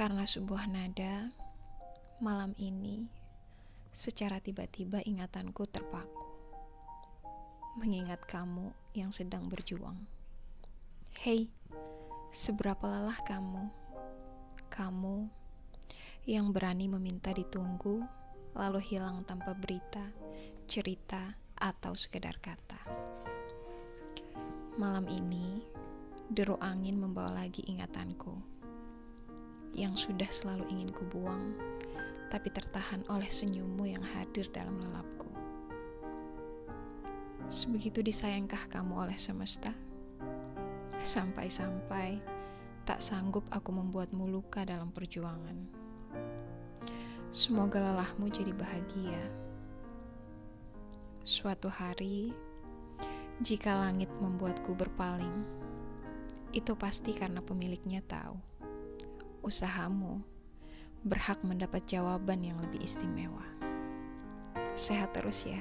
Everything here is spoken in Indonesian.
Karena sebuah nada, malam ini secara tiba-tiba ingatanku terpaku. Mengingat kamu yang sedang berjuang. Hei, seberapa lelah kamu? Kamu yang berani meminta ditunggu, lalu hilang tanpa berita, cerita, atau sekedar kata. Malam ini, deru angin membawa lagi ingatanku yang sudah selalu ingin kubuang, tapi tertahan oleh senyummu yang hadir dalam lelapku. Sebegitu disayangkah kamu oleh semesta? Sampai-sampai tak sanggup aku membuatmu luka dalam perjuangan. Semoga lelahmu jadi bahagia. Suatu hari, jika langit membuatku berpaling, itu pasti karena pemiliknya tahu usahamu berhak mendapat jawaban yang lebih istimewa. Sehat terus ya.